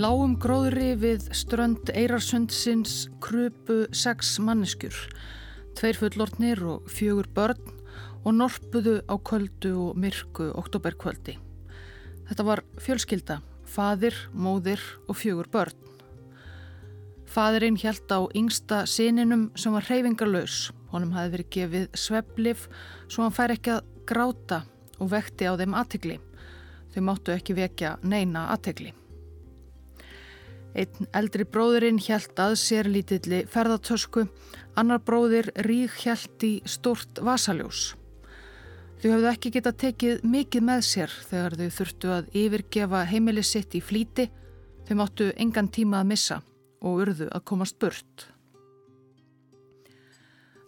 Lágum gróðri við strönd Eirarsundsins krupu sex manneskjur, tveir fullortnir og fjögur börn og norpuðu á kvöldu og myrku oktoberkvöldi. Þetta var fjölskylda, fadir, móðir og fjögur börn. Fadirinn hjælt á yngsta sininum sem var hreyfingarlaus. Honum hafi verið gefið sveplif svo hann fær ekki að gráta og vekti á þeim aðtegli. Þau máttu ekki vekja neina aðtegli. Einn eldri bróðurinn hjælt að sér lítilli ferðartösku, annar bróðir rík hjælt í stort vasaljós. Þau hafðu ekki geta tekið mikið með sér þegar þau þurftu að yfirgefa heimili sitt í flíti. Þau máttu engan tíma að missa og urðu að komast burt.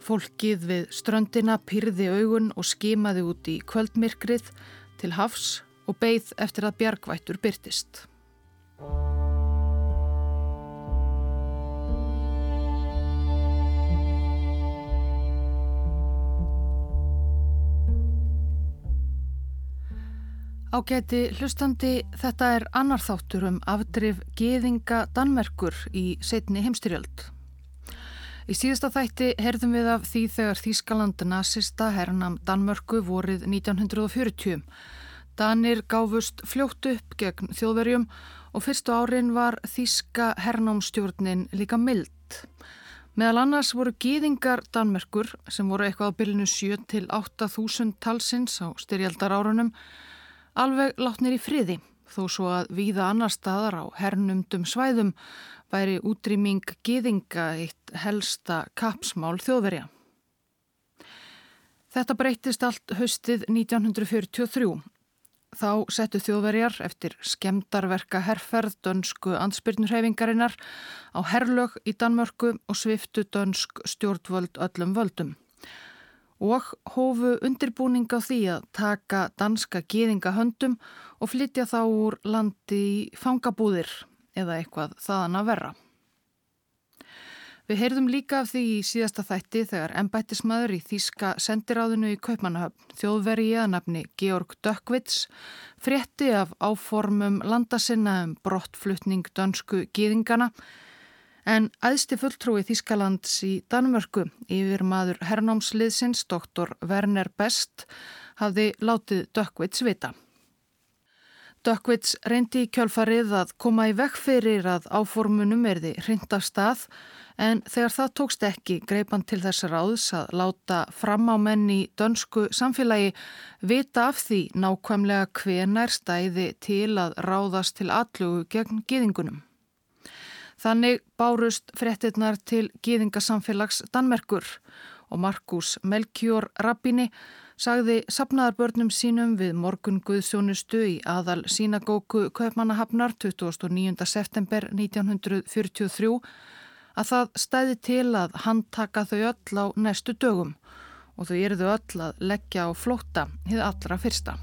Fólkið við ströndina pyrði augun og skimaði út í kvöldmyrkrið til hafs og beigð eftir að bjargvættur byrtist. Ágæti hlustandi, þetta er annar þáttur um afdrif geðinga Danmerkur í setni heimstyrjöld. Í síðasta þætti herðum við af því þegar Þískaland nazista hernam Danmörku vorið 1940. Danir gáfust fljótt upp gegn þjóðverjum og fyrstu árin var Þíska hernámstjórnin líka mild. Meðal annars voru geðingar Danmerkur sem voru eitthvað á bylnu 7 til 8.000 talsins á styrjaldar árunum alveg látnir í friði þó svo að víða annar staðar á hernumdum svæðum væri útrýming giðinga eitt helsta kapsmál þjóðverja. Þetta breytist allt haustið 1943. Þá settu þjóðverjar eftir skemdarverka herrferð dönsku ansbyrnurhefingarinnar á herrlög í Danmörku og sviftu dönsk stjórnvöld öllum völdum og hófu undirbúning á því að taka danska geðinga höndum og flytja þá úr landi í fangabúðir eða eitthvað þaðan að verra. Við heyrðum líka af því í síðasta þætti þegar ennbættismæður í Þíska sendiráðinu í Kaupmannahöfn, þjóðveri í aðnafni Georg Dökkvits, frétti af áformum landasinna um brottflutning dönsku geðingana En æðsti fulltrúi Þískalands í Danmörku yfir maður hernámsliðsins doktor Werner Best hafði látið Dökkvits vita. Dökkvits reyndi í kjálfarið að koma í vekk fyrir að áformunum erði hrinda stað en þegar það tókst ekki greipan til þess ráðs að láta fram á menni dönsku samfélagi vita af því nákvæmlega hvenar stæði til að ráðast til allugu gegn gýðingunum. Þannig bárust frettinnar til gýðingasamfélags Danmerkur og Markus Melkjór Rabbini sagði sapnaðarbörnum sínum við morgun Guðsjónustu í aðal sínagóku Kaupmannahafnar 29. september 1943 að það stæði til að handtaka þau öll á næstu dögum og þau erðu öll að leggja á flótta hið allra fyrsta.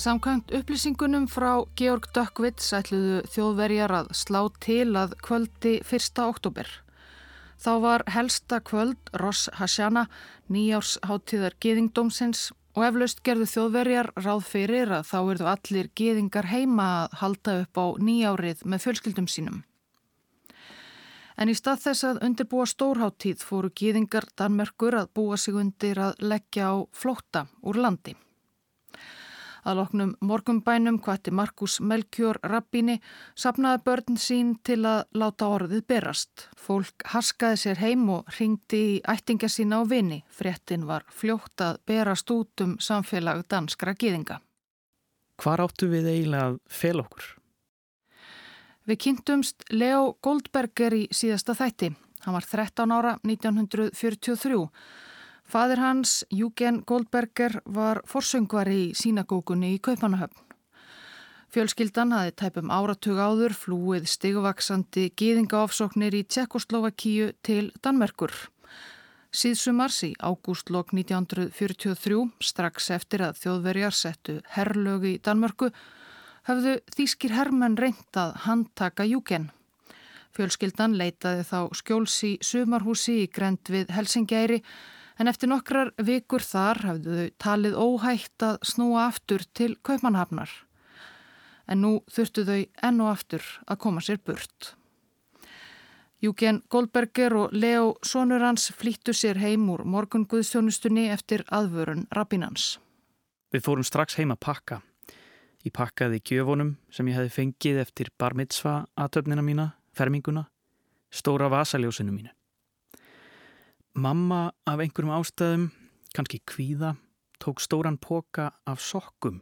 Samkvæmt upplýsingunum frá Georg Dökkvits ætluðu þjóðverjar að slá til að kvöldi 1. oktober. Þá var helsta kvöld Ross Hasjana, nýjársháttíðar geðingdómsins og eflaust gerðu þjóðverjar ráð fyrir að þá erðu allir geðingar heima að halda upp á nýjárið með fjölskyldum sínum. En í stað þess að undirbúa stórháttíð fóru geðingar Danmerkur að búa sig undir að leggja á flótta úr landi. Að loknum morgumbænum hvati Markus Melkjór Rabbini sapnaði börn sín til að láta orðið berast. Fólk haskaði sér heim og ringdi í ættinga sína á vini. Frettin var fljótt að berast út um samfélag danskra gýðinga. Hvar áttu við eiginlega að fel okkur? Við kynntumst Leo Goldberger í síðasta þætti. Hann var 13 ára 1943 Fadir hans, Júgen Goldberger, var forsöngvari í sínagókunni í Kaupanahöfn. Fjölskyldan hafi tæpum áratug áður flúið stigvaksandi gýðingaofsóknir í Tjekkoslovakíu til Danmerkur. Síðsumars í ágústlokk 1943, strax eftir að þjóðverjar settu herrlög í Danmörku, hafðu þýskir herrmenn reyndað handtaka Júgen. Fjölskyldan leitaði þá skjóls í sumarhúsi í grend við Helsingæri en eftir nokkrar vikur þar hafðu þau talið óhægt að snúa aftur til Kaupmannhafnar. En nú þurftu þau enn og aftur að koma sér burt. Júgen Goldberger og Leo Sonurans flýttu sér heim úr morgunguðstjónustunni eftir aðvörun rabbinans. Við fórum strax heim að pakka. Ég pakkaði gjöfunum sem ég hefði fengið eftir bar mitzva aðtöfnina mína, ferminguna, stóra vasaljósinu mínu. Mamma af einhverjum ástæðum, kannski kvíða, tók stóran poka af sokkum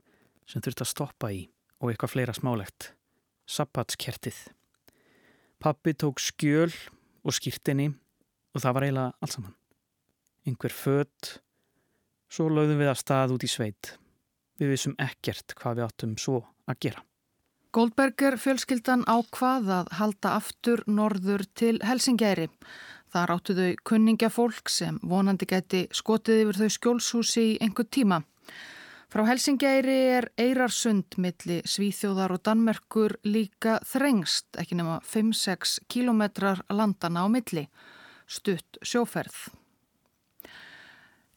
sem þurfti að stoppa í og eitthvað fleira smálegt. Sabbatskertið. Pappi tók skjöl og skýrtinni og það var eiginlega allt saman. Einhver fött, svo lögðum við að stað út í sveit. Við vissum ekkert hvað við áttum svo að gera. Goldberger fjölskyldan á hvað að halda aftur norður til Helsingæri. Þar áttu þau kunningafólk sem vonandi geti skotið yfir þau skjólshúsi í einhver tíma. Frá Helsingæri er Eirarsund milli Svíþjóðar og Danmerkur líka þrengst, ekki nema 5-6 kilometrar landana á milli, stutt sjóferð.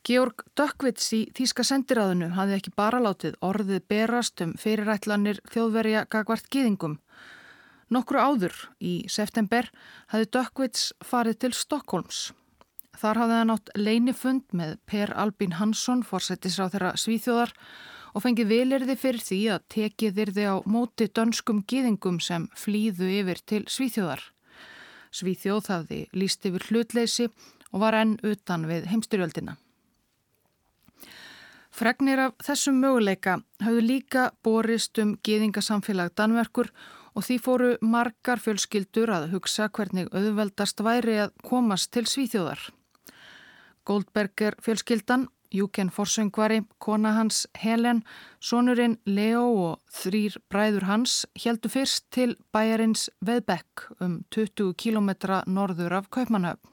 Georg Dökkvits í Þíska sendiráðinu hafði ekki bara látið orðið berast um fyrirætlanir þjóðverja gagvart gýðingum. Nokkru áður í september hafði Dökkvits farið til Stokkólms. Þar hafði hann átt leinifund með Per Albín Hansson, fórsættisráð þeirra Svíþjóðar og fengið vilirði fyrir því að tekið þyrði á móti dönskum gýðingum sem flýðu yfir til Svíþjóðar. Svíþjóð hafði líst yfir hlutleysi og var enn utan við heimstyrjöldina. Fregnir af þessum möguleika hafðu líka borist um gýðingasamfélag Danverkur og því fóru margar fjölskyldur að hugsa hvernig auðveldast væri að komast til Svíþjóðar. Goldberger fjölskyldan, Júken Forsöngvari, kona hans Helen, sonurinn Leo og þrýr bræður hans heldu fyrst til bæjarins Veðbekk um 20 km norður af Kaupmannhöfn.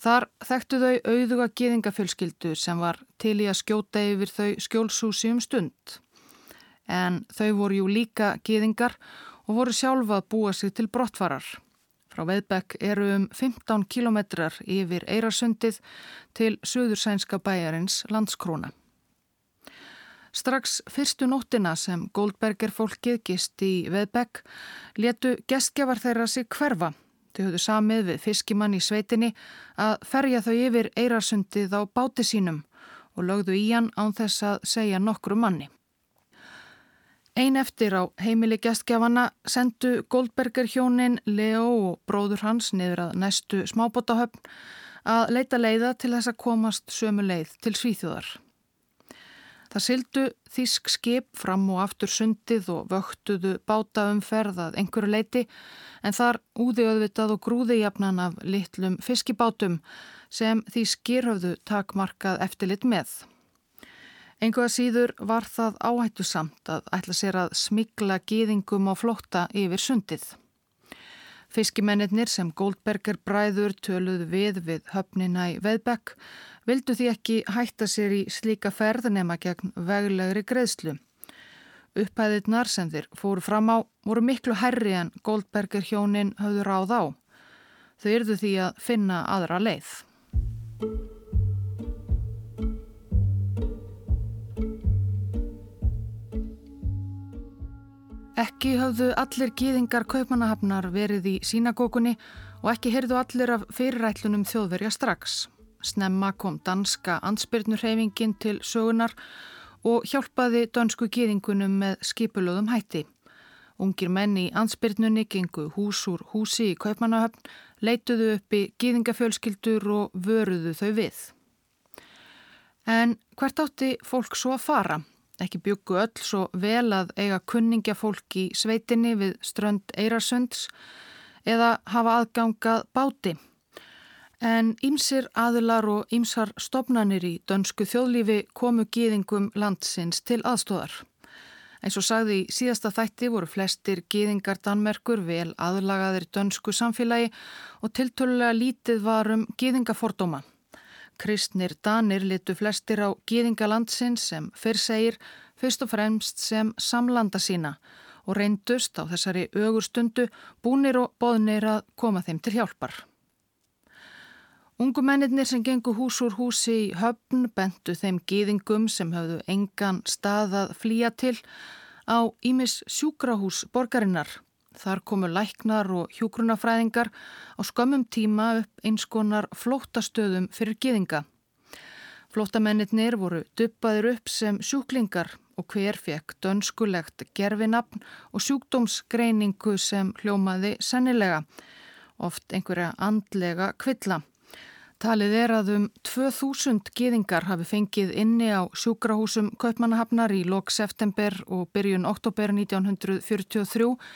Þar þekktu þau auðuga geðingafjölskyldu sem var til í að skjóta yfir þau skjólsúsi um stund en þau voru jú líka gýðingar og voru sjálfa að búa sig til brottfarar. Frá Veðbekk eru um 15 kilometrar yfir Eirasundið til söðursænska bæjarins landskróna. Strax fyrstu nóttina sem Goldberger fólkið gist í Veðbekk letu gestgjafar þeirra sig hverfa. Þau höfðu samið við fiskimann í sveitinni að ferja þau yfir Eirasundið á báti sínum og lögðu í hann án þess að segja nokkru manni. Ein eftir á heimili gestgjafana sendu Goldberger hjónin Leo og bróður hans niður að næstu smábótahöfn að leita leiða til þess að komast sömu leið til Svíþjóðar. Það sildu þísk skip fram og aftur sundið og vöktuðu bátaumferð að einhverju leiti en þar úði auðvitað og grúði jafnan af litlum fiskibátum sem því skýrhöfðu takmarkað eftirlit með. Engu að síður var það áhættu samt að ætla sér að smigla gýðingum á flótta yfir sundið. Fiskimennir sem Goldberger bræður töluð við við höfnina í Veðbekk vildu því ekki hætta sér í slíka ferð nema gegn veglegri greiðslu. Upphæðirnar sem þeir fóru fram á voru miklu herri en Goldberger hjónin höfðu ráð á. Þau yrðu því að finna aðra leið. Ekki höfðu allir gýðingar kaupmannahafnar verið í sínagókunni og ekki heyrðu allir af fyrirætlunum þjóðverja strax. Snemma kom danska ansbyrnurheyfingin til sögunar og hjálpaði dönsku gýðingunum með skipulöðum hætti. Ungir menni í ansbyrnunni gengu hús úr húsi í kaupmannahafn, leituðu uppi gýðingafjölskyldur og vöruðu þau við. En hvert átti fólk svo að fara? Ekki byggu öll svo vel að eiga kunningja fólk í sveitinni við strönd Eirarsunds eða hafa aðgangað báti. En ímsir aðilar og ímsar stopnanir í dönsku þjóðlífi komu gýðingum landsins til aðstóðar. Eins og sagði í síðasta þætti voru flestir gýðingar Danmerkur vel aðlagaðir dönsku samfélagi og tiltölulega lítið varum gýðingafordóma. Kristnir Danir litu flestir á gýðingalandsinn sem fyrr segir fyrst og fremst sem samlanda sína og reyndust á þessari ögurstundu búnir og boðnir að koma þeim til hjálpar. Ungumennir sem gengu hús úr húsi í höfn bentu þeim gýðingum sem höfðu engan stað að flýja til á Ímis sjúkrahús borgarinnar. Þar komu læknar og hjúgrunafræðingar á skömmum tíma upp einskonar flóttastöðum fyrir gýðinga. Flóttamennir voru duppaður upp sem sjúklingar og hver fekk dönskulegt gerfinapn og sjúkdómsgreiningu sem hljómaði sennilega, oft einhverja andlega kvilla. Talið er að um 2000 geðingar hafi fengið inni á sjúkrahúsum Kaupmannahafnar í lok september og byrjun oktober 1943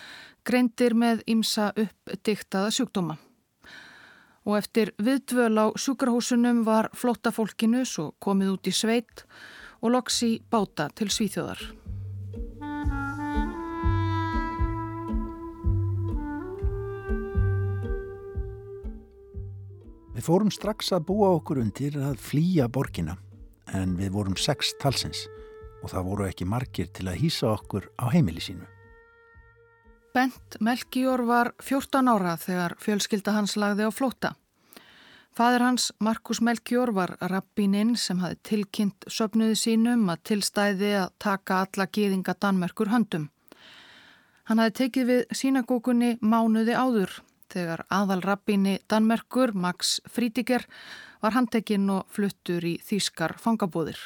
greindir með ímsa uppdiktaða sjúkdóma. Og eftir viðdvöl á sjúkrahúsunum var flóttafólkinu svo komið út í sveit og loks í báta til Svíþjóðar. Við fórum strax að búa okkur undir að flýja borgina en við vorum sex talsins og það voru ekki margir til að hýsa okkur á heimili sínu. Bent Melkjór var 14 ára þegar fjölskylda hans lagði á flóta. Fadur hans, Markus Melkjór, var rabbininn sem hafi tilkynnt söpnuði sínum að tilstæði að taka alla gýðinga Danmerkur höndum. Hann hafi tekið við sínagókunni mánuði áður þegar aðal rabbini Danmerkur, Max Frítiger, var handtekinn og fluttur í Þískar fangabúðir.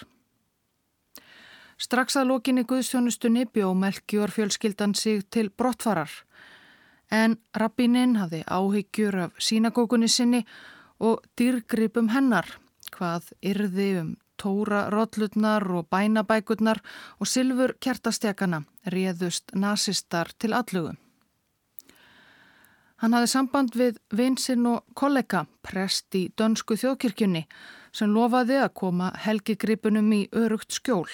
Strax að lokinni Guðsjónustunni bjó Melkjör fjölskyldan sig til brottfarar. En rabbinin hafði áhyggjur af sínagókunni sinni og dýrgripum hennar, hvað yrði um tóra rótlutnar og bænabækurnar og sylfur kertastekana réðust nazistar til allugum. Hann hafði samband við vinsinn og kollega, prest í dönsku þjóðkirkjunni, sem lofaði að koma helgigripunum í örugt skjól.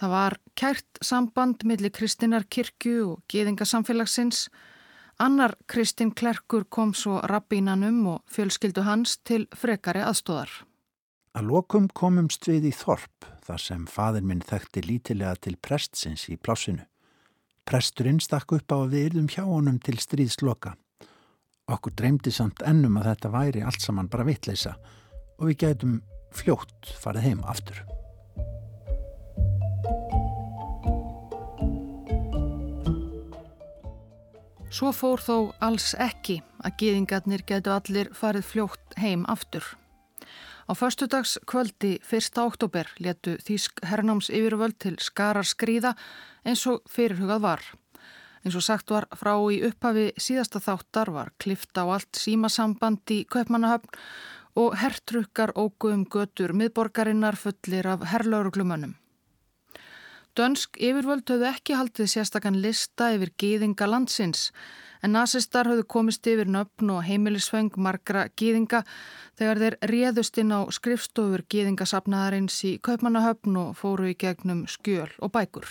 Það var kært samband millir Kristinar kirkju og geðingasamfélagsins. Annar Kristinn Klerkur kom svo rabbínanum og fjölskyldu hans til frekari aðstóðar. Að lokum komumst við í Þorp, þar sem fadir minn þekkti lítilega til prestsins í plásinu. Presturinn stakk upp á að við yrðum hjá honum til stríðsloka. Okkur dreymdi samt ennum að þetta væri allt saman bara vittleisa og við gætum fljótt farið heim aftur. Svo fór þó alls ekki að gýðingarnir getu allir farið fljótt heim aftur. Á förstudags kvöldi 1. oktober letu Þísk hernáms yfirvöld til skarar skrýða eins og fyrirhugað var. Eins og sagt var frá í upphafi síðasta þáttar var klift á allt símasamband í Kaupmannahöfn og herrtrukkar ógu um götur miðborgarinnar fullir af herrlauruglumönnum. Dönsk yfirvöld höfðu ekki haldið sérstakann lista yfir gýðinga landsins en nazistar höfðu komist yfir nöfn og heimilisfeng margra gýðinga þegar þeir réðust inn á skrifstofur gýðingasapnaðarins í Kaupmannahöfn og fóru í gegnum skjöl og bækur.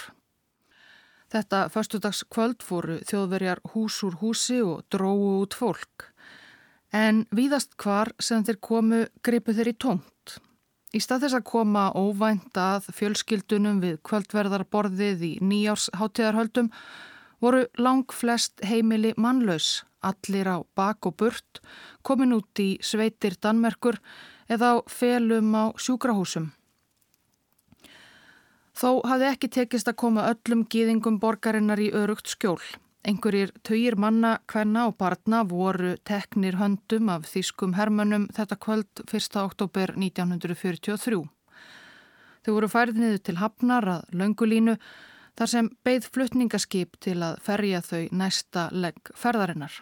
Þetta förstudags kvöld fóru þjóðverjar hús úr húsi og dróðu út fólk. En víðast hvar sem þeir komu gripu þeir í tómt. Í stað þess að koma óvænt að fjölskyldunum við kvöldverðarborðið í nýjársháttíðarhöldum voru lang flest heimili mannlaus, allir á bak og burt, komin út í sveitir Danmerkur eða á felum á sjúkrahúsum. Þó hafði ekki tekist að koma öllum gýðingum borgarinnar í örugt skjól. Einhverjir töyir manna, kvenna og barna voru teknir höndum af þýskum hermönum þetta kvöld 1. oktober 1943. Þau voru færið niður til Hafnar að Laungulínu þar sem beigð flutningaskip til að ferja þau næsta legg ferðarinnar.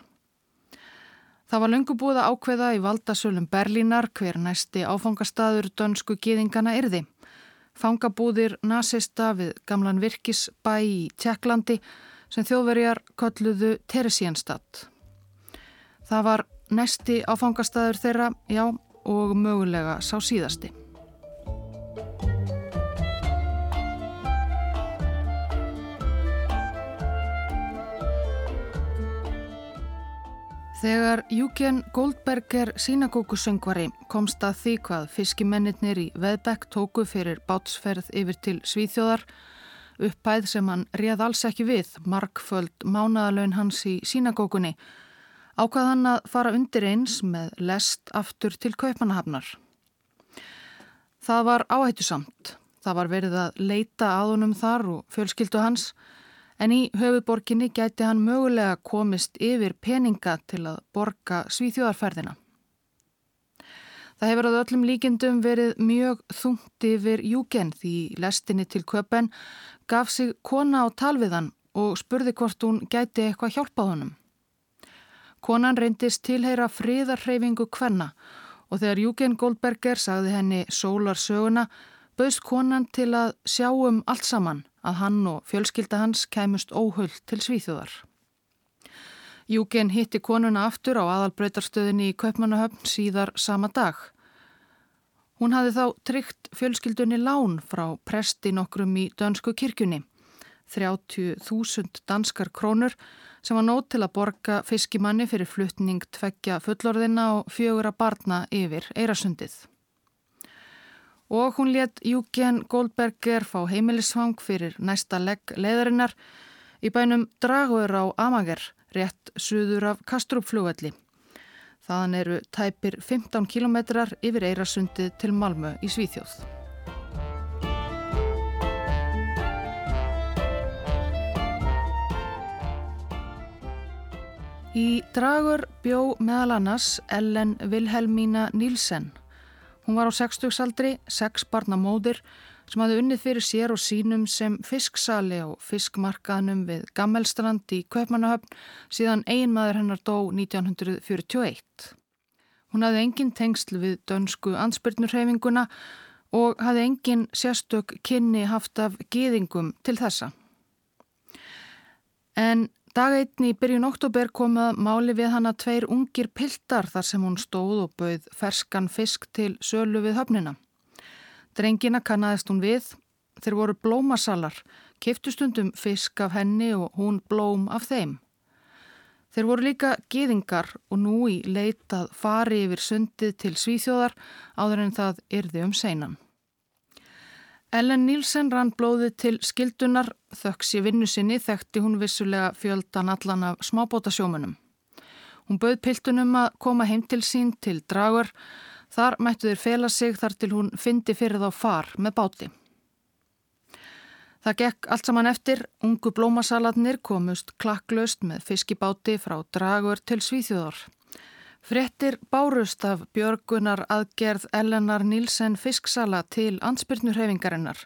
Það var að ákveða í valdasölum Berlínar hver næsti áfangastadur dönsku gýðingana yrði. Fangabúðir nazista við gamlan virkisbæ í Tjekklandi sem þjóðverjar kolluðu Teresienstadt. Það var næsti áfangastadur þeirra, já, og mögulega sá síðasti. Þegar Júken Goldberger sínagókusöngvari komst að því hvað fiskimennir í Veðbekk tóku fyrir bátsferð yfir til Svíþjóðar upphæð sem hann réð alls ekki við, markföld mánadalön hans í sínagókunni, ákvað hann að fara undir eins með lest aftur til Kaupanahafnar. Það var áhættu samt. Það var verið að leita að honum þar og fjölskyldu hans, en í höfuborginni gæti hann mögulega komist yfir peninga til að borga svíþjóðarferðina. Það hefur að öllum líkendum verið mjög þungt yfir júgen því lestinni til köpen gaf sig kona á talviðan og spurði hvort hún gæti eitthvað hjálpað honum. Konan reyndist tilheyra fríðarhreyfingu kvenna og þegar Júgen Goldberger sagði henni sólar söguna bauðst konan til að sjá um allt saman að hann og fjölskylda hans kæmust óhull til svíþjóðar. Júgen hitti konuna aftur á aðalbröytarstöðinni í Kaupmannahöfn síðar sama dag. Hún hafði þá tryggt fjölskyldunni lán frá presti nokkrum í dönsku kirkjunni. 30.000 danskar krónur sem var nót til að borga fiskimanni fyrir flutning tveggja fullorðina og fjögur að barna yfir Eirasundið. Og hún let Júgen Goldberger fá heimilisfang fyrir næsta legg leðarinnar í bænum Dragur á Amager rétt suður af Kastrupflugvelli. Þaðan eru tæpir 15 kilometrar yfir Eirasundið til Malmö í Svíþjóð. Í dragur bjó meðal annars Ellen Vilhelmína Nílsen. Hún var á 60-saldri, sex barna móðir sem hafði unnið fyrir sér og sínum sem fisksali og fiskmarkaðnum við Gammelstrand í Kaupmannahöfn síðan einmaður hennar dó 1941. Hún hafði engin tengsl við dönsku ansbyrnurhefinguna og hafði engin sérstök kynni haft af gýðingum til þessa. En dagætni í byrjun oktober komað máli við hana tveir ungir piltar þar sem hún stóð og bauð ferskan fisk til sölu við höfnina. Drengina kannadist hún við, þeir voru blómasalar, keftustundum fisk af henni og hún blóm af þeim. Þeir voru líka geðingar og nú í leitað fari yfir sundið til Svíþjóðar áður en það yrði um seinan. Ellen Nílsen rann blóðið til skildunar, þöks í vinnu sinni þekkti hún vissulega fjöldan allan af smábótasjómunum. Hún bauð piltunum að koma heim til sín til dragur Þar mættu þeir fela sig þar til hún fyndi fyrir þá far með báti. Það gekk allt saman eftir, ungu blómasalatnir komust klakklaust með fiskibáti frá dragur til Svíþjóðar. Frettir bárust af Björgunar aðgerð Elenar Nílsen fisksala til ansbyrnurhefingarinnar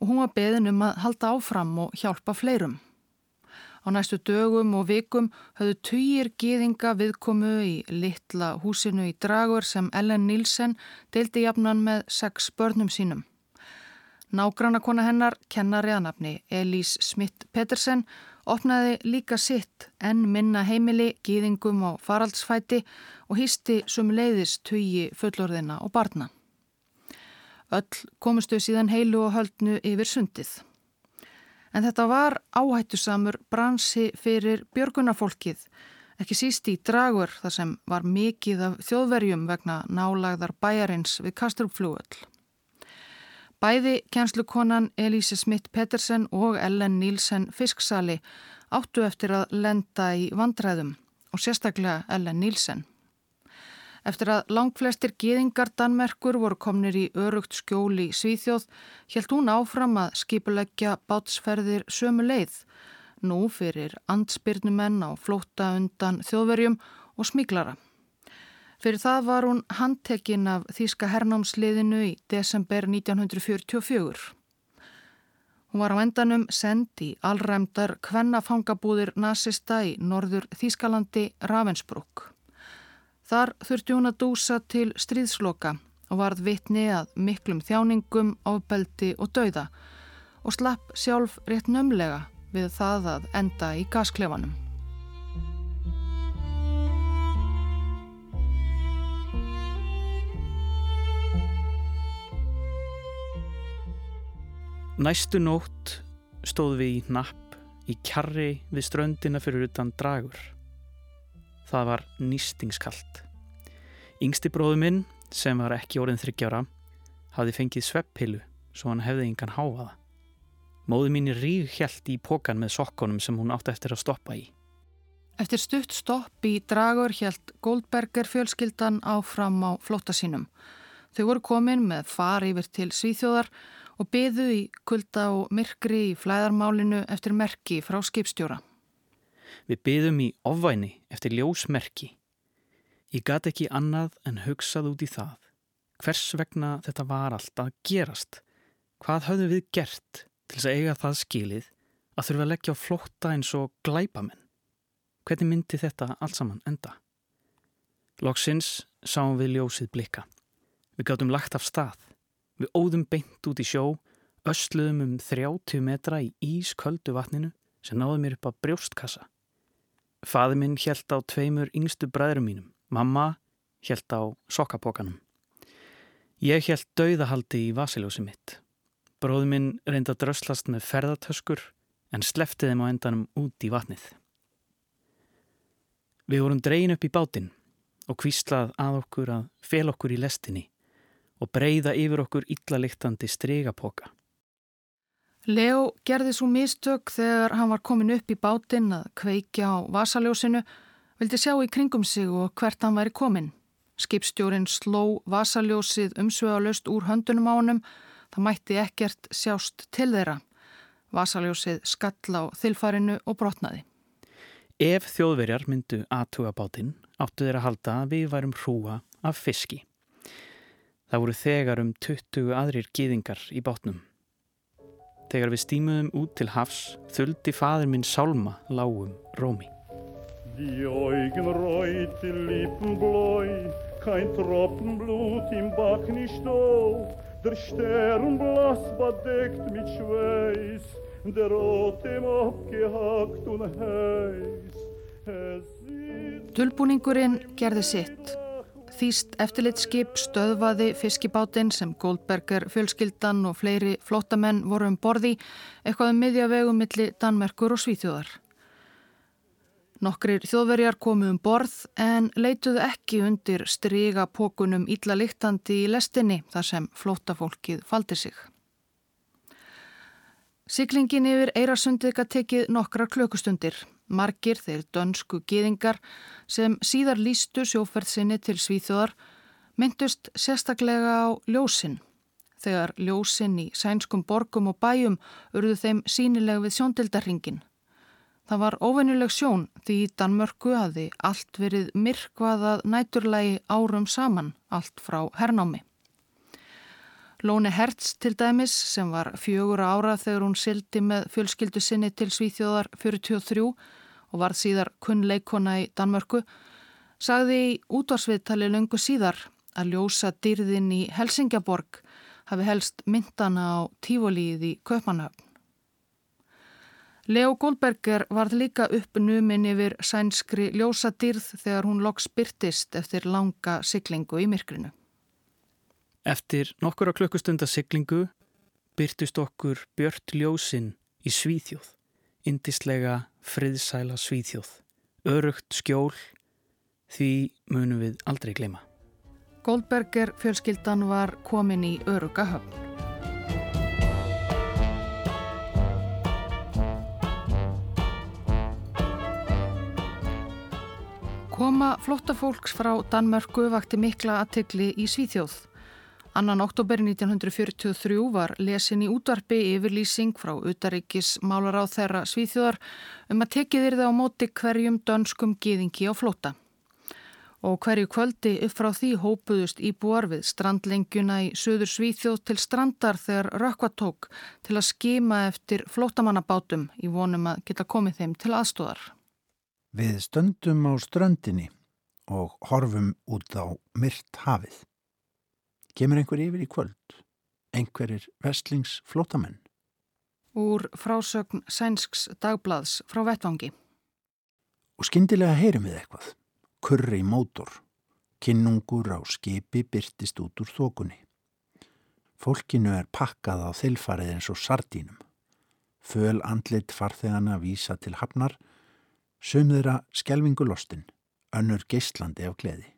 og hún var beðin um að halda áfram og hjálpa fleirum. Á næstu dögum og vikum höfðu týjir gýðinga viðkomu í litla húsinu í dragur sem Ellen Nielsen deildi jafnan með sex börnum sínum. Nágrannakona hennar, kennariðanafni Elís Smith-Petersen, opnaði líka sitt en minna heimili gýðingum á faraldsfæti og hýsti sum leiðis týji fullorðina og barna. Öll komustu síðan heilu og höldnu yfir sundið. En þetta var áhættusamur bransi fyrir björgunafólkið, ekki síst í dragur þar sem var mikið af þjóðverjum vegna nálagðar bæjarins við Kastrupflúöll. Bæði kjænslukonan Elise Smith-Pettersen og Ellen Nielsen Fisksali áttu eftir að lenda í vandræðum og sérstaklega Ellen Nielsen. Eftir að langflestir geðingar Danmerkur voru komnir í örugt skjóli Svíþjóð, helt hún áfram að skipuleggja bátsferðir sömu leið, nú fyrir andspyrnumenn á flóta undan þjóðverjum og smíklara. Fyrir það var hún handtekinn af Þíska hernámsliðinu í desember 1944. Hún var á endanum send í allræmdar kvennafangabúðir nazista í norður Þískalandi Ravensbrück. Þar þurfti hún að dúsa til stríðsloka og varð vitni að miklum þjáningum, ábeldi og dauða og slapp sjálf rétt nömlega við það að enda í gasklefanum. Næstu nótt stóð við í napp í kjarri við ströndina fyrir utan dragur. Það var nýstingskalt. Yngsti bróðu minn, sem var ekki orðin þryggjára, hafði fengið sveppilu svo hann hefði yngan háaða. Móðu mín ríg hjælt í pókan með sokkonum sem hún átti eftir að stoppa í. Eftir stutt stopp í dragur hjælt Goldberger fjölskyldan áfram á flótta sínum. Þau voru komin með far yfir til Svíþjóðar og byðu í kulda og myrkri í flæðarmálinu eftir merki frá skipstjóra. Við byðum í ofvæni eftir ljósmerki. Ég gati ekki annað en hugsað út í það. Hvers vegna þetta var allt að gerast? Hvað höfðum við gert til þess að eiga það skilið að þurfa að leggja á flótta eins og glæpamenn? Hvernig myndi þetta allt saman enda? Lóksins sáum við ljósið blikka. Við gáttum lagt af stað. Við óðum beint út í sjó, ösluðum um 30 metra í ísköldu vatninu sem náði mér upp á brjóstkassa. Faði minn hjælt á tveimur yngstu bræðurum mínum. Mamma hjælt á sokkapokanum. Ég hjælt dauðahaldi í vasiljósi mitt. Bróði minn reynda að dröslast með ferðartöskur en slefti þeim á endanum út í vatnið. Við vorum dreyin upp í bátinn og kvíslað að okkur að fel okkur í lestinni og breyða yfir okkur illaliktandi stregapoka. Leo gerði svo mistök þegar hann var komin upp í bátinn að kveikja á vasaljósinu, vildi sjá í kringum sig og hvert hann væri komin. Skipstjórin sló vasaljósið umsvegalöst úr höndunum á honum, það mætti ekkert sjást til þeirra. Vasaljósið skall á þilfarinu og brotnaði. Ef þjóðverjar myndu aðtuga bátinn, áttu þeir að halda að við værum hrúa af fiski. Það voru þegar um 20 aðrir gýðingar í bátnum. Þegar við stýmuðum út til hafs þuldi fadur minn sálma lágum rómi. Die Augen reut, die Lippen bläu, kein Tropfen Blut im Backni stov, der Stern blass bedeckt mit Schweiß, der Rotem abgehakt und heiß. Dölbúningurinn gerði sitt. Þýst eftirlitskip stöðvaði fiskibátinn sem Goldberger, fjölskyldan og fleiri flottamenn voru um borði eitthvað um miðjavegum millir Danmerkur og Svíþjóðar. Nokkrir þjóðverjar komu um borð en leituðu ekki undir stryga pókunum ítla líktandi í lestinni þar sem flottafólkið faldi sig. Siglingin yfir Eirasundið tekið nokkra klökustundir. Margir þeir dönsku gýðingar sem síðar lístu sjóferðsinni til Svíþjóðar myndust sérstaklega á ljósinn. Þegar ljósinn í sænskum borgum og bæjum urðu þeim sínileg við sjóndildarringin. Það var óvennileg sjón því í Danmörku hafi allt verið myrkvaðað næturlægi árum saman, allt frá hernámi. Lóni Hertz til dæmis sem var fjögur ára þegar hún sildi með fjölskyldu sinni til Svíþjóðar 43 og var síðar kunnleikona í Danmörku, sagði í útvarsviðtali löngu síðar að ljósa dýrðin í Helsingjaborg hafi helst myndana á tífolíð í Köpmanöfn. Leo Goldberger varð líka upp numinn yfir sænskri ljósa dýrð þegar hún loks byrtist eftir langa siglingu í myrkrinu. Eftir nokkura klukkustunda siglingu byrtist okkur Björn Ljósinn í Svíþjóð indislega friðsæla svíþjóð. Örugt skjól, því munum við aldrei glema. Goldberger fjölskyldan var komin í öruga höfn. Koma flottafólks frá Danmörku vakti mikla aðtegli í Svíþjóð. Annan oktober 1943 var lesin í útvarpi yfirlýsing frá utaríkis málar á þeirra svíþjóðar um að tekið þeirra á móti hverjum dönskum gýðingi á flóta. Og hverju kvöldi upp frá því hópuðust íbúar við strandlengjuna í söður svíþjóð til strandar þegar rökkvatók til að skima eftir flótamannabátum í vonum að geta komið þeim til aðstóðar. Við stöndum á ströndinni og horfum út á myrt hafið. Kemur einhver yfir í kvöld? Einhverir vestlingsflótamenn? Úr frásögn Sænsks dagblads frá Vettvangi. Og skindilega heyrum við eitthvað. Kurri í mótor. Kinnungur á skipi byrtist út úr þokunni. Fólkinu er pakkað á þilfarið eins og sardínum. Föl andlit farþegana vísa til hafnar, sömðira skelvingulostin, önnur geislandi af gleði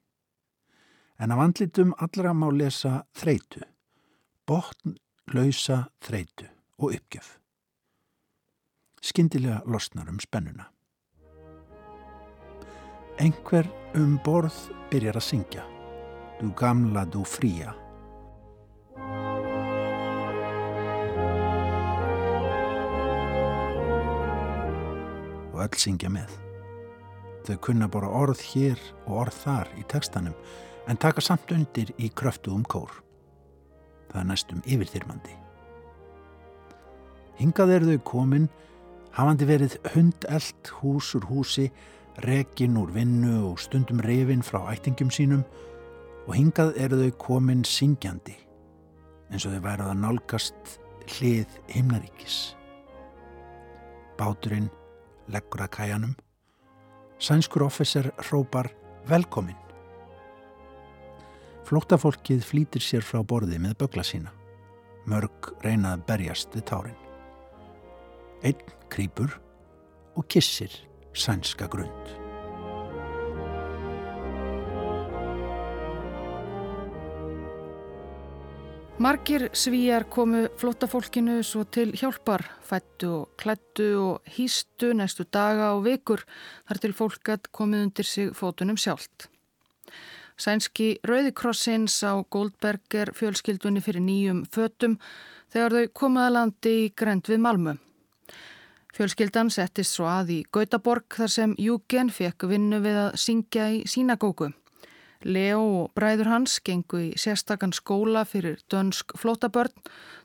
en af andlitum allra má lesa þreitu, botn, lausa, þreitu og uppgjöf. Skindilega losnar um spennuna. Engver um borð byrjar að syngja. Du gamla, du fría. Og öll syngja með. Þau kunna bara orð hér og orð þar í tekstanum en taka samt undir í kröftu um kór. Það er næstum yfirþyrmandi. Hingað eru þau komin, hafandi verið hundelt hús úr húsi, rekin úr vinnu og stundum reyfin frá ættingum sínum og hingað eru þau komin syngjandi, eins og þau værið að nálgast hlið himnaríkis. Báturinn leggur að kæjanum, sænskur officer hrópar velkomin. Flóttafólkið flýtir sér frá borði með bögla sína. Mörg reynað berjast við tárin. Einn krýpur og kissir sænska grund. Margir svíjar komu flóttafólkinu svo til hjálpar, fættu og klættu og hýstu næstu daga og vikur þar til fólkat komið undir sig fótunum sjálft. Sænski Rauðikrossins á Goldberger fjölskyldunni fyrir nýjum fötum þegar þau komaða landi í grend við Malmö. Fjölskyldan settist svo að í Gautaborg þar sem Júgen fekk vinnu við að syngja í sínagóku. Leo og bræður hans gengu í sérstakann skóla fyrir dönsk flótabörn.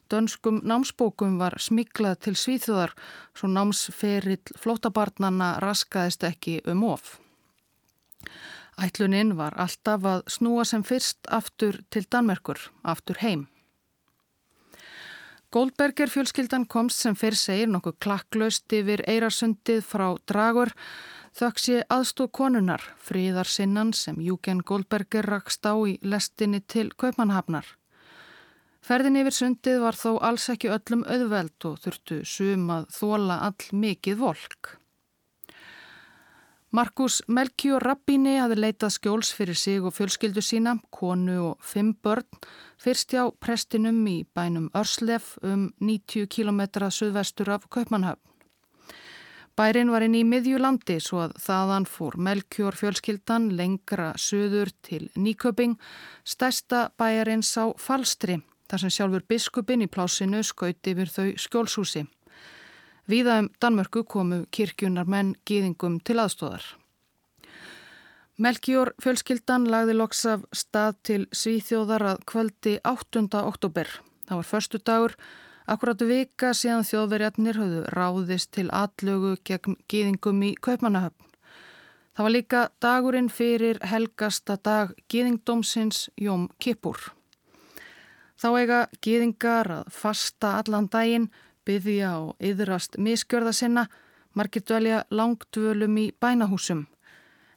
Dönskum námsbókum var smiklað til svíþjóðar svo námsferill flótabarnanna raskaðist ekki um of. Ætluninn var alltaf að snúa sem fyrst aftur til Danmerkur, aftur heim. Goldberger fjölskyldan komst sem fyrr segir nokkuð klakklaust yfir eirasundið frá Dragur þökk sé aðstóð konunar, fríðarsinnan sem Júgen Goldberger rakst á í lestinni til Kaupmannhafnar. Ferðin yfir sundið var þó alls ekki öllum auðveld og þurftu sum að þóla all mikið volk. Markus Melchior Rabbini hafði leitað skjóls fyrir sig og fjölskyldu sína, konu og fimm börn, fyrst hjá prestinum í bænum Örslef um 90 km suðvestur af Kaupmannhöfn. Bærin var inn í miðjulandi svo að þaðan fór Melchior fjölskyldan lengra suður til Nýköping, stærsta bæjarins á Falstri, þar sem sjálfur biskupin í plásinu skauti yfir þau skjólshúsi. Víða um Danmörku komu kirkjunar menn gýðingum til aðstóðar. Melkjór fjölskyldan lagði loks af stað til Svíþjóðar að kvöldi 8. oktober. Það var förstu dagur, akkurát vika síðan þjóðverjarnir höfðu ráðist til atlögu gegn gýðingum í Kaupmannahöfn. Það var líka dagurinn fyrir helgasta dag gýðingdómsins Jóm Kippur. Þá eiga gýðingar að fasta allan daginn byðja og yðrast miskjörða sinna, margir dvelja langdvölum í bænahúsum,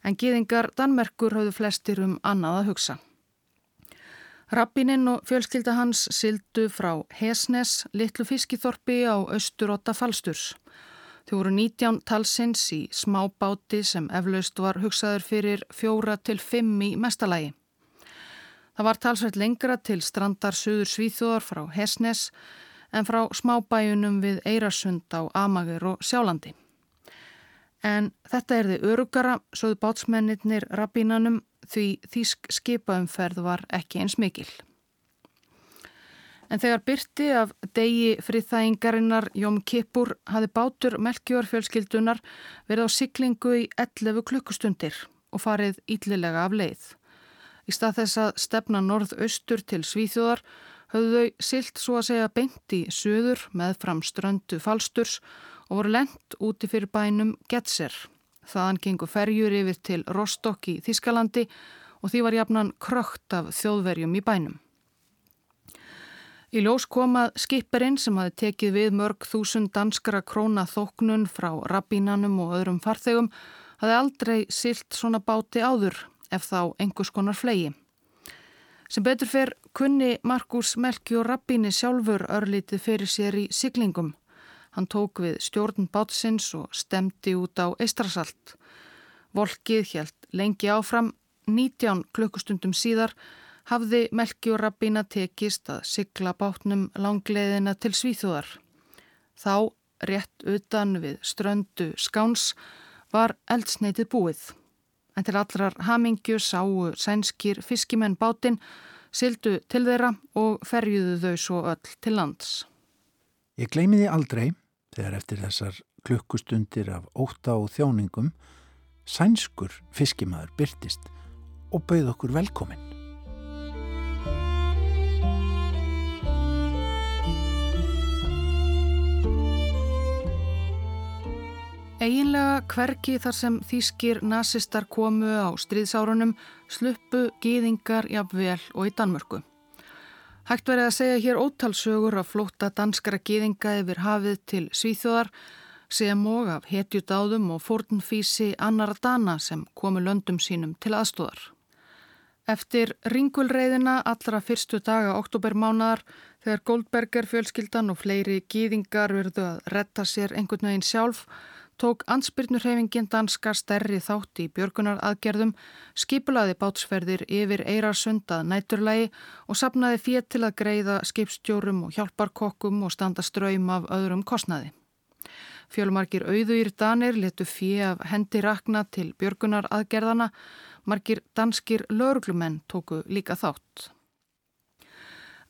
en gýðingar Danmerkur hafðu flestir um annað að hugsa. Rabbininn og fjölskylda hans sildu frá Hesnes, litlu fiskiþorpi á austurotta falsturs. Þau voru 19 talsins í smábáti sem eflaust var hugsaður fyrir fjóra til fimm í mestalagi. Það var talsveit lengra til strandar Suður Svíþjóðar frá Hesnes en frá smábæjunum við Eirasund á Amager og Sjálandi. En þetta er þið örugara, sögðu bátsmennir rabbínanum því þýsk skipaumferð var ekki eins mikil. En þegar byrti af degi friðþægingarinnar Jóm Kippur hafi bátur melkjórfjölskyldunar verið á siklingu í 11 klukkustundir og farið íllilega af leið. Í stað þess að stefna norðaustur til Svíþjóðar höfðu þau silt svo að segja beint í söður með fram ströndu falsturs og voru lendt úti fyrir bænum Getser. Þaðan gengur ferjur yfir til Rostock í Þískalandi og því var jafnan krökt af þjóðverjum í bænum. Í ljós komað skipperinn sem hafi tekið við mörg þúsund danskara króna þóknun frá rabbínanum og öðrum farþegum hafi aldrei silt svona báti áður ef þá einhvers konar flegi. Sem betur fyrr kunni Markus Melki og Rabbini sjálfur örlítið fyrir sér í siglingum. Hann tók við stjórn bátsins og stemdi út á eistrasalt. Volkið hjælt lengi áfram, 19 klukkustundum síðar hafði Melki og Rabbina tekist að sigla bátnum langleðina til Svíþjóðar. Þá rétt utan við ströndu skáns var eldsneitið búið. En til allrar hamingju sáu sænskir fiskimenn bátinn, sildu til þeirra og ferjuðu þau svo öll til lands. Ég gleymi því aldrei, þegar eftir þessar klukkustundir af óta og þjóningum, sænskur fiskimaður byrtist og bauð okkur velkominn. Eginlega hverki þar sem þýskir nazistar komu á stríðsárunum sluppu gýðingar jafnvel og í Danmörku. Hægt verið að segja hér ótalsögur af flótta danskara gýðinga yfir hafið til Svíþjóðar sem og af hetjudáðum og fórnfísi annara dana sem komu löndum sínum til aðstóðar. Eftir ringulreiðina allra fyrstu daga oktobermánaðar þegar Goldberger fjölskyldan og fleiri gýðingar verðu að retta sér einhvern veginn sjálf tók ansbyrnurhefingin danska stærri þátt í björgunar aðgerðum, skipulaði bátsferðir yfir eirarsundað næturlægi og sapnaði fétt til að greiða skipstjórum og hjálparkokkum og standa ströym af öðrum kostnaði. Fjölumarkir auðuýr danir letu fjö af hendi rakna til björgunar aðgerðana, markir danskir lauruglumenn tóku líka þátt.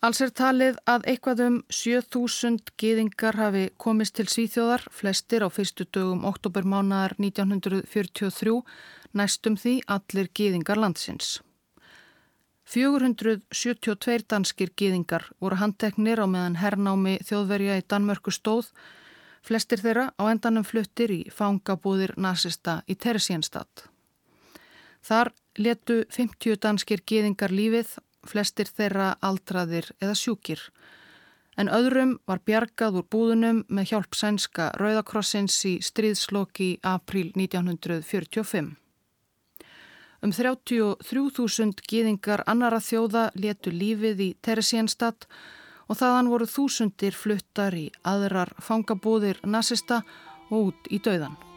Alls er talið að eitthvað um 7000 geðingar hafi komist til Svíþjóðar, flestir á fyrstu dögum oktobermánaðar 1943, næstum því allir geðingar landsins. 472 danskir geðingar voru handteknir á meðan hernámi þjóðverja í Danmörku stóð, flestir þeirra á endanum fluttir í fangabúðir nazista í Teresínstad. Þar letu 50 danskir geðingar lífið flestir þeirra aldraðir eða sjúkir. En öðrum var bjargað úr búðunum með hjálp sænska Rauðakrossins í stríðsloki april 1945. Um 33.000 gýðingar annara þjóða letu lífið í Teresínstad og þaðan voru þúsundir fluttar í aðrar fangabúðir nazista og út í dauðan.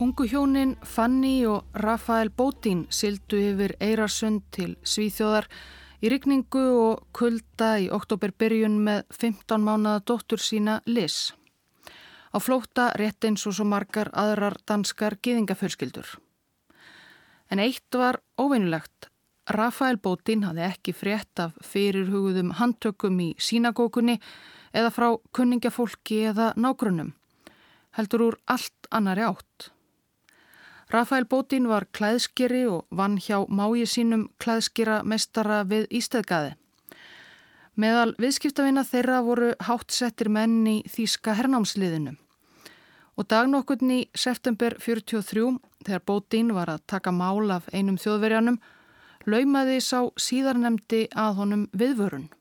Ungu hjónin Fanny og Rafael Bótín sildu yfir Eirarsund til Svíþjóðar í rigningu og kulda í oktoberbyrjun með 15 mánada dóttur sína Liz. Á flóta rétt eins og svo margar aðrar danskar giðingafölskyldur. En eitt var óvinnulegt. Rafael Bótín hafði ekki frétt af fyrirhugðum handtökum í sínagókunni eða frá kunningafólki eða nágrunum. Heldur úr allt annari átt. Rafael Bótín var klæðskeri og vann hjá mági sínum klæðskera mestara við Ístæðgæði. Meðal viðskiptavina þeirra voru hátsettir menn í Þíska hernámsliðinu. Og dagnokkurni september 43, þegar Bótín var að taka mál af einum þjóðverjanum, laumaði sá síðarnemdi að honum viðvörun.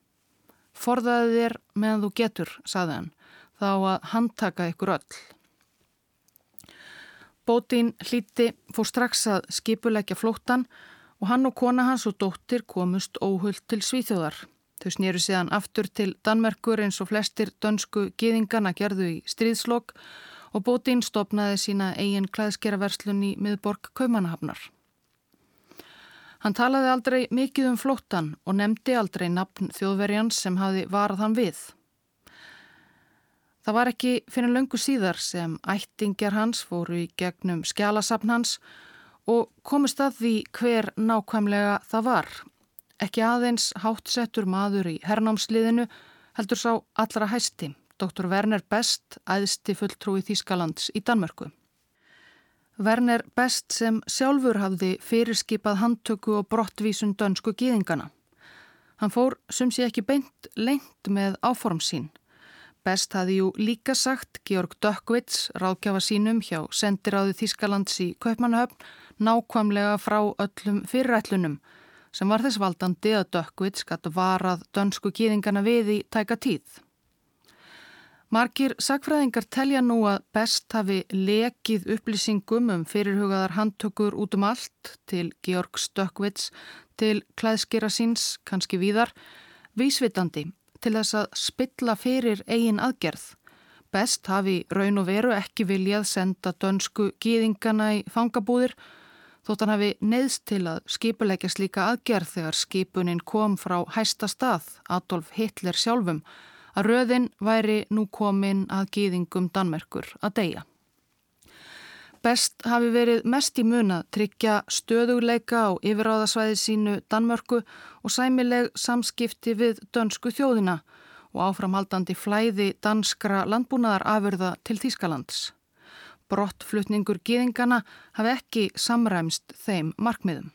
Forðaði þér meðan þú getur, saði hann, þá að handtaka ykkur öll. Bótin hlíti fór strax að skipulegja flóttan og hann og kona hans og dóttir komust óhullt til Svíþjóðar. Þau snýru síðan aftur til Danmerkur eins og flestir dönsku geðingana gerðu í stríðslokk og Bótin stopnaði sína eigin klæðskeraverslun í miðborg Kaumanahafnar. Hann talaði aldrei mikið um flóttan og nefndi aldrei nafn þjóðverjans sem hafi varað hann við. Það var ekki fyrir löngu síðar sem ættingjar hans fóru í gegnum skjálasapn hans og komist að því hver nákvæmlega það var. Ekki aðeins hátsettur maður í hernámsliðinu heldur sá allra hæsti, Dr. Werner Best, æðsti fulltrúi Þískalands í Danmörku. Werner Best sem sjálfur hafði fyrirskipað handtöku og brottvísun dönsku gíðingana. Hann fór sem sé ekki beint lengt með áform sín Best hafi jú líka sagt Georg Dökkvits, ráðgjafa sínum hjá sendiráðu Þískalands í Kaupmannahöfn, nákvæmlega frá öllum fyrirætlunum sem var þess valdandi að Dökkvits gatt varað dönsku gýðingana við í tæka tíð. Markir sakfræðingar telja nú að Best hafi lekið upplýsingum um fyrirhugaðar handtökur út um allt til Georg Dökkvits, til klæðskera síns, kannski víðar, vísvitandi til þess að spilla fyrir eigin aðgerð. Best hafi raun og veru ekki viljað senda dönsku gýðingana í fangabúðir þótt hann hafi neðst til að skipuleikja slíka aðgerð þegar skipunin kom frá hæsta stað, Adolf Hitler sjálfum, að röðin væri nú komin að gýðingum Danmerkur að deyja. Best hafi verið mest í muna tryggja stöðuleika á yfiráðasvæði sínu Danmörku og sæmileg samskipti við dönsku þjóðina og áframhaldandi flæði danskra landbúnaðar afurða til Þýskalands. Brottflutningur gýðingana hafi ekki samræmst þeim markmiðum.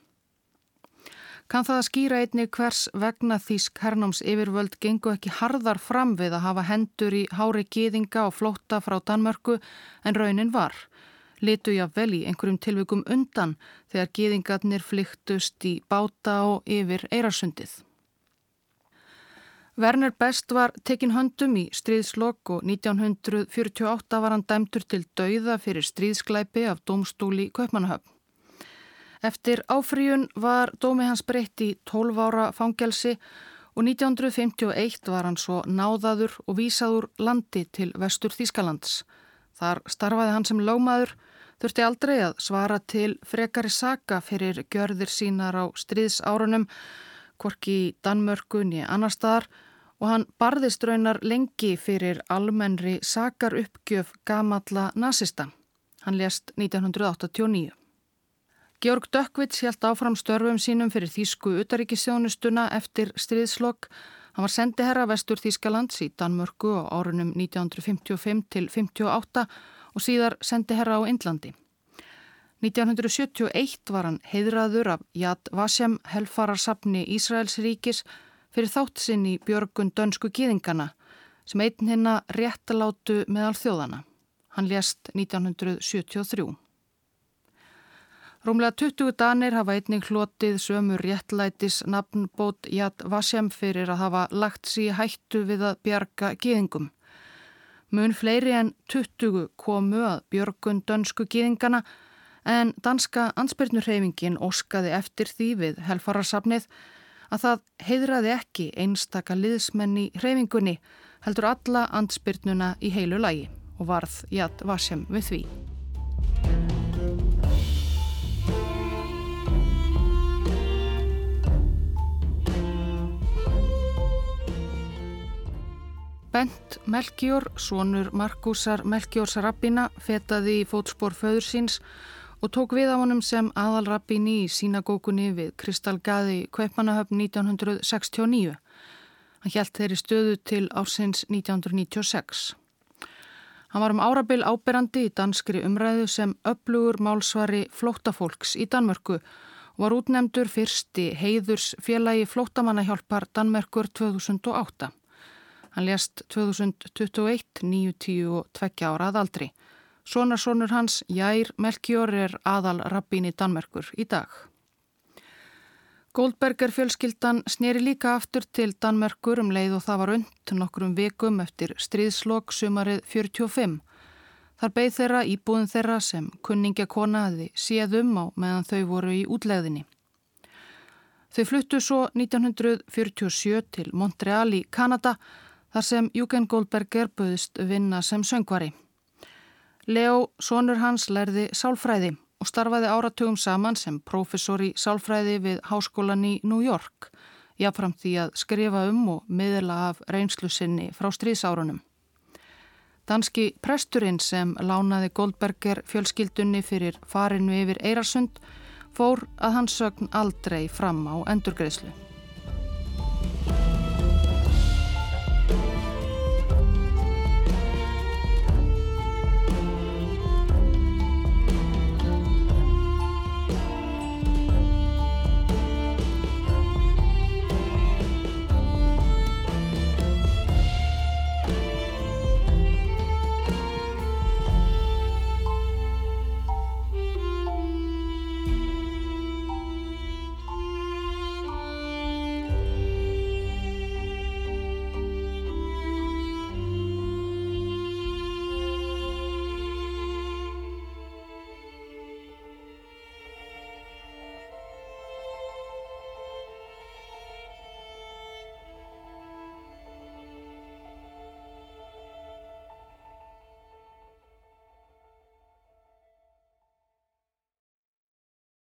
Kan það að skýra einni hvers vegna Þýsk hernáms yfirvöld gengu ekki harðar fram við að hafa hendur í hári gýðinga og flótta frá Danmörku en raunin var – litu jáfnvel í einhverjum tilvikum undan þegar gýðingarnir flyktust í báta og yfir eirarsundið. Werner Best var tekinn höndum í stríðslokk og 1948 var hann dæmtur til dauða fyrir stríðsklæpi af domstóli Kaupmannahöfn. Eftir áfríun var dómi hans breytt í 12 ára fangelsi og 1951 var hann svo náðaður og vísaður landi til vestur Þískalands. Þar starfaði hann sem lögmaður þurfti aldrei að svara til frekari saka fyrir gjörðir sínar á stríðsárunum, hvorki í Danmörkun í annar staðar og hann barðist raunar lengi fyrir almennri sakar uppgjöf gamalla nazista. Hann lést 1989. Georg Dökkvits held áfram störfum sínum fyrir Þísku utaríkisjónustuna eftir stríðslokk. Hann var sendiherra vestur Þískalands í Danmörku á árunum 1955 til 1958 og síðar sendi herra á Indlandi. 1971 var hann heiðraður af Yad Vashem helfararsafni Ísraels ríkis fyrir þátt sinn í björgun dönsku gýðingana sem einn hinna réttalátu meðal þjóðana. Hann lést 1973. Rúmlega 20 danir hafa einnig hlotið sömur réttlætis nafnbót Yad Vashem fyrir að hafa lagt síð hættu við að bjarga gýðingum. Mun fleiri en 20 komu að björgun dönsku gýðingana en danska ansbyrnurheimingin óskaði eftir því við helfararsafnið að það heidraði ekki einstaka liðsmenn í hreyfingunni heldur alla ansbyrnuna í heilu lagi og varð jætt vasem við því. Bent Melkjór, sonur Markusar Melkjórs rabbina, fetaði í fótspór föður síns og tók við á honum sem aðalrabbini í sínagókunni við Kristalgaði Kveipmannahöfn 1969. Hann hjælt þeirri stöðu til ársins 1996. Hann var um árabil áberandi í danskri umræðu sem upplugur málsvari flóttafólks í Danmörku og var útnemdur fyrsti heiðurs félagi flóttamannahjálpar Danmerkur 2008. Hann lést 2021, 90 og 20 ára að aldri. Sonarsonur hans, Jær Melkjór, er aðal rabbin í Danmerkur í dag. Goldberger fjölskyldan sneri líka aftur til Danmerkur um leið og það var und nokkrum vikum eftir stríðslokk sumarið 45. Þar beigð þeirra íbúðin þeirra sem kunningja konaði séðum á meðan þau voru í útlegðinni. Þau fluttu svo 1947 til Montreal í Kanada þar sem Júken Goldberger buðist vinna sem söngvari. Leo, sonur hans, lærði sálfræði og starfaði áratugum saman sem professor í sálfræði við háskólan í New York, jáfnframt því að skrifa um og miðla af reynslu sinni frá stríðsárunum. Danski presturinn sem lánaði Goldberger fjölskyldunni fyrir farinu yfir Eirarsund fór að hans sögn aldrei fram á endurgreðslu.